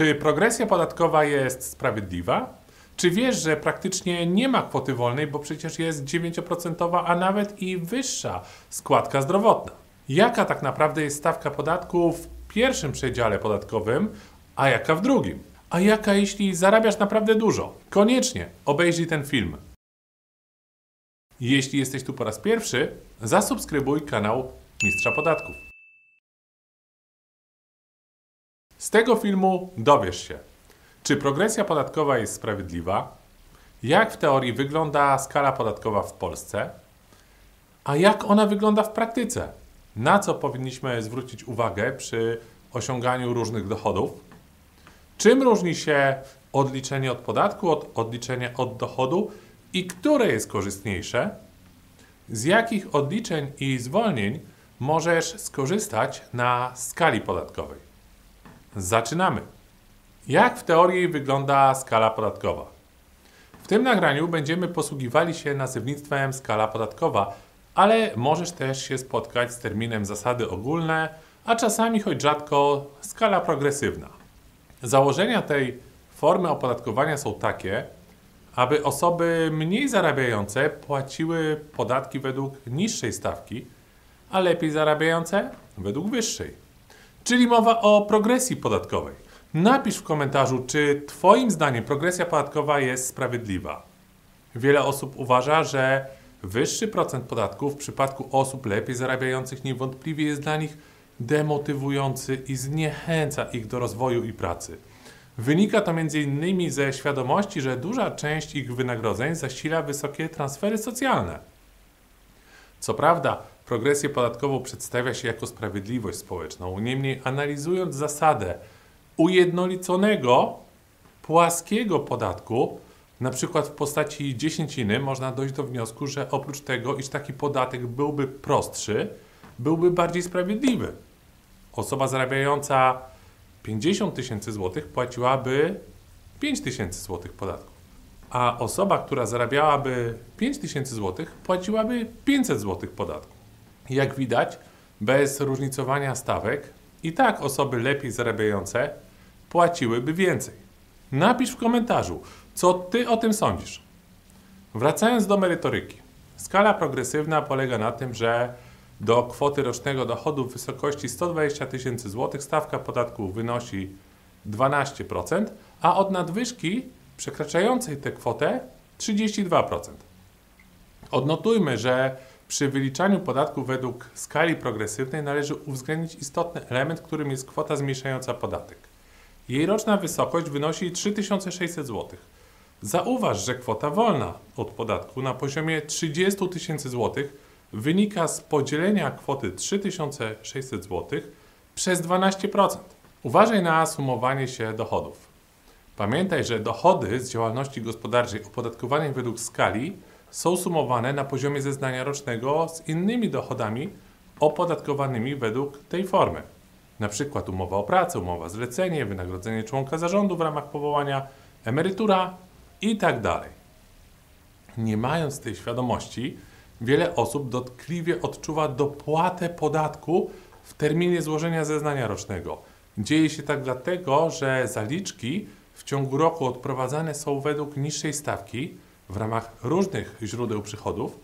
Czy progresja podatkowa jest sprawiedliwa? Czy wiesz, że praktycznie nie ma kwoty wolnej, bo przecież jest 9%, a nawet i wyższa składka zdrowotna? Jaka tak naprawdę jest stawka podatku w pierwszym przedziale podatkowym, a jaka w drugim? A jaka jeśli zarabiasz naprawdę dużo? Koniecznie obejrzyj ten film. Jeśli jesteś tu po raz pierwszy, zasubskrybuj kanał Mistrza Podatków. Z tego filmu dowiesz się, czy progresja podatkowa jest sprawiedliwa, jak w teorii wygląda skala podatkowa w Polsce, a jak ona wygląda w praktyce, na co powinniśmy zwrócić uwagę przy osiąganiu różnych dochodów, czym różni się odliczenie od podatku od odliczenia od dochodu i które jest korzystniejsze, z jakich odliczeń i zwolnień możesz skorzystać na skali podatkowej. Zaczynamy. Jak w teorii wygląda skala podatkowa? W tym nagraniu będziemy posługiwali się nazewnictwem skala podatkowa, ale możesz też się spotkać z terminem zasady ogólne, a czasami, choć rzadko, skala progresywna. Założenia tej formy opodatkowania są takie, aby osoby mniej zarabiające płaciły podatki według niższej stawki, a lepiej zarabiające według wyższej. Czyli mowa o progresji podatkowej. Napisz w komentarzu, czy Twoim zdaniem progresja podatkowa jest sprawiedliwa. Wiele osób uważa, że wyższy procent podatku w przypadku osób lepiej zarabiających niewątpliwie jest dla nich demotywujący i zniechęca ich do rozwoju i pracy. Wynika to m.in. ze świadomości, że duża część ich wynagrodzeń zasila wysokie transfery socjalne. Co prawda, progresję podatkową przedstawia się jako sprawiedliwość społeczną, niemniej analizując zasadę ujednoliconego, płaskiego podatku, na przykład w postaci dziesięciny, można dojść do wniosku, że oprócz tego, iż taki podatek byłby prostszy, byłby bardziej sprawiedliwy. Osoba zarabiająca 50 tysięcy złotych płaciłaby 5 tysięcy złotych podatku, a osoba, która zarabiałaby 5 tysięcy złotych płaciłaby 500 złotych podatku. Jak widać, bez różnicowania stawek i tak osoby lepiej zarabiające płaciłyby więcej. Napisz w komentarzu, co ty o tym sądzisz. Wracając do merytoryki. Skala progresywna polega na tym, że do kwoty rocznego dochodu w wysokości 120 tysięcy złotych stawka podatku wynosi 12%, a od nadwyżki przekraczającej tę kwotę 32%. Odnotujmy, że przy wyliczaniu podatku według skali progresywnej należy uwzględnić istotny element, którym jest kwota zmniejszająca podatek. Jej roczna wysokość wynosi 3600 zł. Zauważ, że kwota wolna od podatku na poziomie 30 tysięcy złotych wynika z podzielenia kwoty 3600 zł przez 12%. Uważaj na sumowanie się dochodów. Pamiętaj, że dochody z działalności gospodarczej opodatkowanej według skali są sumowane na poziomie zeznania rocznego z innymi dochodami opodatkowanymi według tej formy. Na przykład umowa o pracę, umowa zlecenie, wynagrodzenie członka zarządu w ramach powołania, emerytura itd. Tak Nie mając tej świadomości, wiele osób dotkliwie odczuwa dopłatę podatku w terminie złożenia zeznania rocznego. Dzieje się tak dlatego, że zaliczki w ciągu roku odprowadzane są według niższej stawki w ramach różnych źródeł przychodów,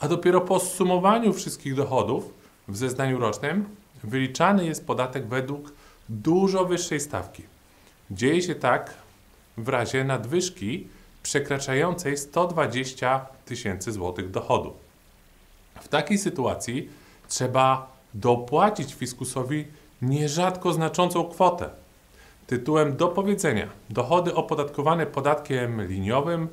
a dopiero po zsumowaniu wszystkich dochodów w zeznaniu rocznym wyliczany jest podatek według dużo wyższej stawki. Dzieje się tak w razie nadwyżki przekraczającej 120 tysięcy złotych dochodu. W takiej sytuacji trzeba dopłacić fiskusowi nierzadko znaczącą kwotę. Tytułem do powiedzenia dochody opodatkowane podatkiem liniowym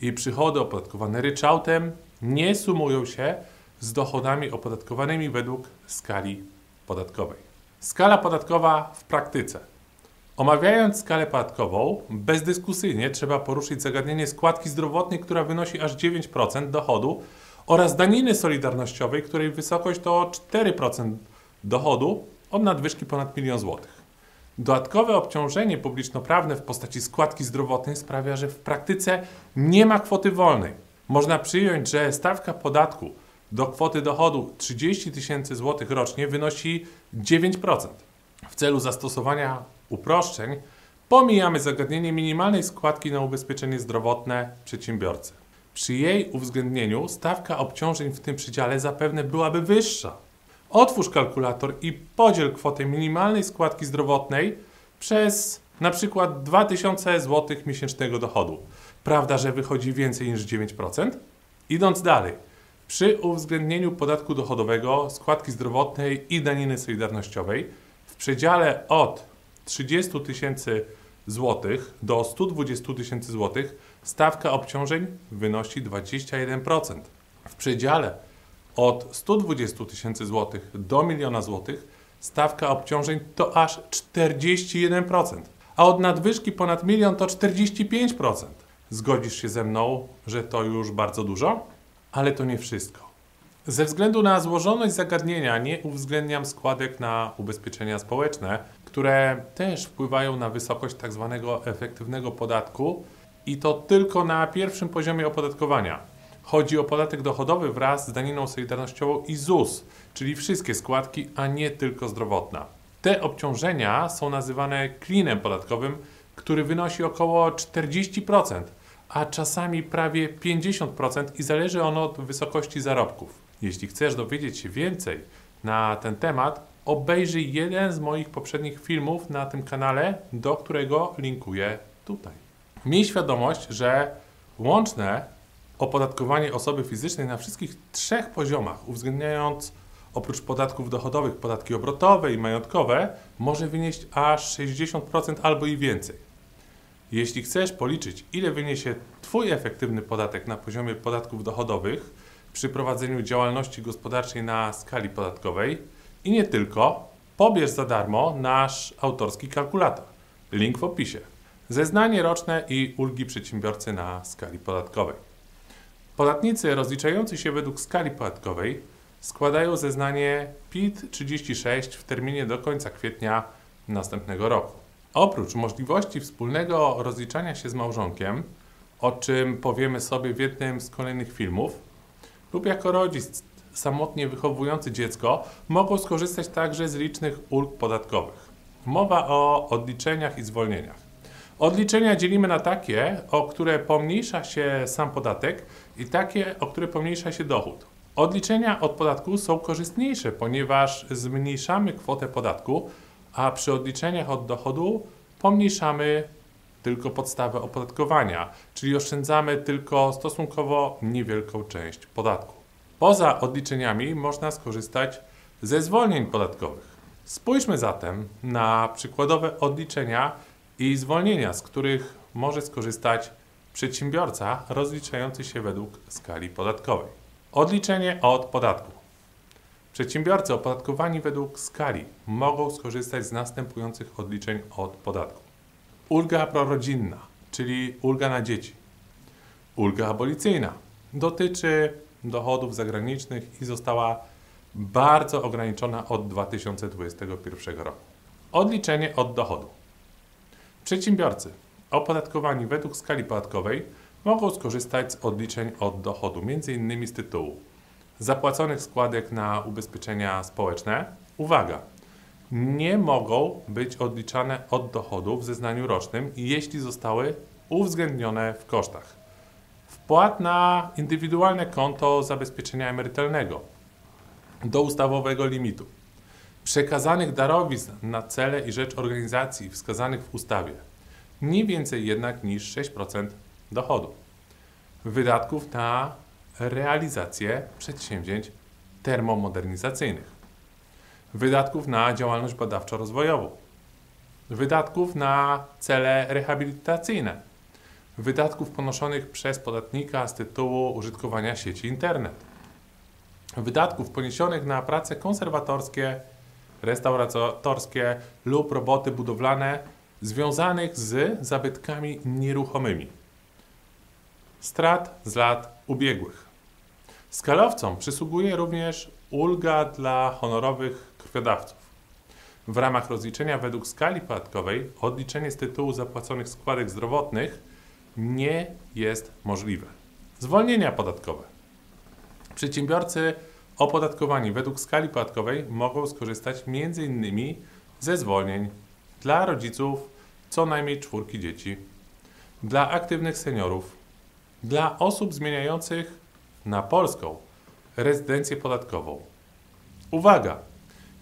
i przychody opodatkowane ryczałtem nie sumują się z dochodami opodatkowanymi według skali podatkowej. Skala podatkowa w praktyce. Omawiając skalę podatkową, bezdyskusyjnie trzeba poruszyć zagadnienie składki zdrowotnej, która wynosi aż 9% dochodu oraz daniny solidarnościowej, której wysokość to 4% dochodu od nadwyżki ponad milion złotych. Dodatkowe obciążenie publiczno-prawne w postaci składki zdrowotnej sprawia, że w praktyce nie ma kwoty wolnej. Można przyjąć, że stawka podatku do kwoty dochodu 30 tysięcy złotych rocznie wynosi 9%. W celu zastosowania uproszczeń Pomijamy zagadnienie minimalnej składki na ubezpieczenie zdrowotne przedsiębiorcy. Przy jej uwzględnieniu stawka obciążeń w tym przedziale zapewne byłaby wyższa. Otwórz kalkulator i podziel kwotę minimalnej składki zdrowotnej przez na przykład 2000 zł miesięcznego dochodu. Prawda, że wychodzi więcej niż 9%? Idąc dalej, przy uwzględnieniu podatku dochodowego, składki zdrowotnej i daniny solidarnościowej w przedziale od 30 tysięcy złotych do 120 tysięcy złotych stawka obciążeń wynosi 21%. W przedziale od 120 tysięcy złotych do miliona złotych stawka obciążeń to aż 41%, a od nadwyżki ponad milion to 45%. Zgodzisz się ze mną, że to już bardzo dużo? Ale to nie wszystko. Ze względu na złożoność zagadnienia nie uwzględniam składek na ubezpieczenia społeczne, które też wpływają na wysokość tzw. Tak efektywnego podatku i to tylko na pierwszym poziomie opodatkowania. Chodzi o podatek dochodowy wraz z daniną solidarnościową i ZUS, czyli wszystkie składki, a nie tylko zdrowotna. Te obciążenia są nazywane klinem podatkowym, który wynosi około 40%, a czasami prawie 50% i zależy on od wysokości zarobków. Jeśli chcesz dowiedzieć się więcej na ten temat, obejrzyj jeden z moich poprzednich filmów na tym kanale, do którego linkuję tutaj. Miej świadomość, że łączne opodatkowanie osoby fizycznej na wszystkich trzech poziomach, uwzględniając oprócz podatków dochodowych podatki obrotowe i majątkowe, może wynieść aż 60% albo i więcej. Jeśli chcesz policzyć, ile wyniesie Twój efektywny podatek na poziomie podatków dochodowych przy prowadzeniu działalności gospodarczej na skali podatkowej i nie tylko, pobierz za darmo nasz autorski kalkulator. Link w opisie. Zeznanie roczne i ulgi przedsiębiorcy na skali podatkowej. Podatnicy rozliczający się według skali podatkowej składają zeznanie PIT-36 w terminie do końca kwietnia następnego roku. Oprócz możliwości wspólnego rozliczania się z małżonkiem, o czym powiemy sobie w jednym z kolejnych filmów, lub jako rodzic samotnie wychowujący dziecko, mogą skorzystać także z licznych ulg podatkowych. Mowa o odliczeniach i zwolnieniach. Odliczenia dzielimy na takie, o które pomniejsza się sam podatek i takie, o które pomniejsza się dochód. Odliczenia od podatku są korzystniejsze, ponieważ zmniejszamy kwotę podatku, a przy odliczeniach od dochodu pomniejszamy tylko podstawę opodatkowania, czyli oszczędzamy tylko stosunkowo niewielką część podatku. Poza odliczeniami można skorzystać ze zwolnień podatkowych. Spójrzmy zatem na przykładowe odliczenia i zwolnienia, z których może skorzystać przedsiębiorca rozliczający się według skali podatkowej. Odliczenie od podatku. Przedsiębiorcy opodatkowani według skali mogą skorzystać z następujących odliczeń od podatku. Ulga prorodzinna, czyli ulga na dzieci. Ulga abolicyjna dotyczy dochodów zagranicznych i została bardzo ograniczona od 2021 roku. Odliczenie od dochodu. Przedsiębiorcy opodatkowani według skali podatkowej mogą skorzystać z odliczeń od dochodu, m.in. z tytułu zapłaconych składek na ubezpieczenia społeczne. Uwaga! Nie mogą być odliczane od dochodu w zeznaniu rocznym, jeśli zostały uwzględnione w kosztach. Wpłat na indywidualne konto zabezpieczenia emerytalnego do ustawowego limitu. Przekazanych darowizn na cele i rzecz organizacji wskazanych w ustawie. Nie więcej jednak niż 6% dochodu. Wydatków na realizację przedsięwzięć termomodernizacyjnych. Wydatków na działalność badawczo-rozwojową. Wydatków na cele rehabilitacyjne wydatków ponoszonych przez podatnika z tytułu użytkowania sieci internet, wydatków poniesionych na prace konserwatorskie, restauratorskie lub roboty budowlane związanych z zabytkami nieruchomymi, strat z lat ubiegłych. Skalowcom przysługuje również ulga dla honorowych krwiodawców. W ramach rozliczenia według skali podatkowej odliczenie z tytułu zapłaconych składek zdrowotnych nie jest możliwe. Zwolnienia podatkowe. Przedsiębiorcy opodatkowani według skali podatkowej mogą skorzystać m.in. ze zwolnień dla rodziców co najmniej czwórki dzieci, dla aktywnych seniorów, dla osób zmieniających na polską rezydencję podatkową. Uwaga!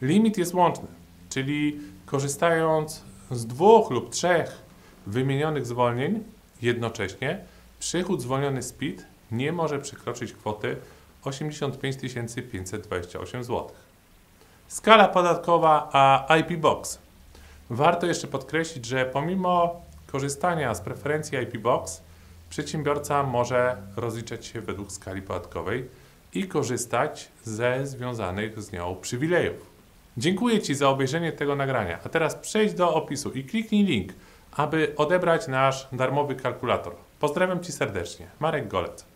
Limit jest łączny, czyli korzystając z dwóch lub trzech wymienionych zwolnień jednocześnie, przychód zwolniony z PIT nie może przekroczyć kwoty 85 528 zł. Skala podatkowa a IP Box. Warto jeszcze podkreślić, że pomimo korzystania z preferencji IP Box, przedsiębiorca może rozliczać się według skali podatkowej i korzystać ze związanych z nią przywilejów. Dziękuję Ci za obejrzenie tego nagrania, a teraz przejdź do opisu i kliknij link, aby odebrać nasz darmowy kalkulator. Pozdrawiam Ci serdecznie. Marek Golec.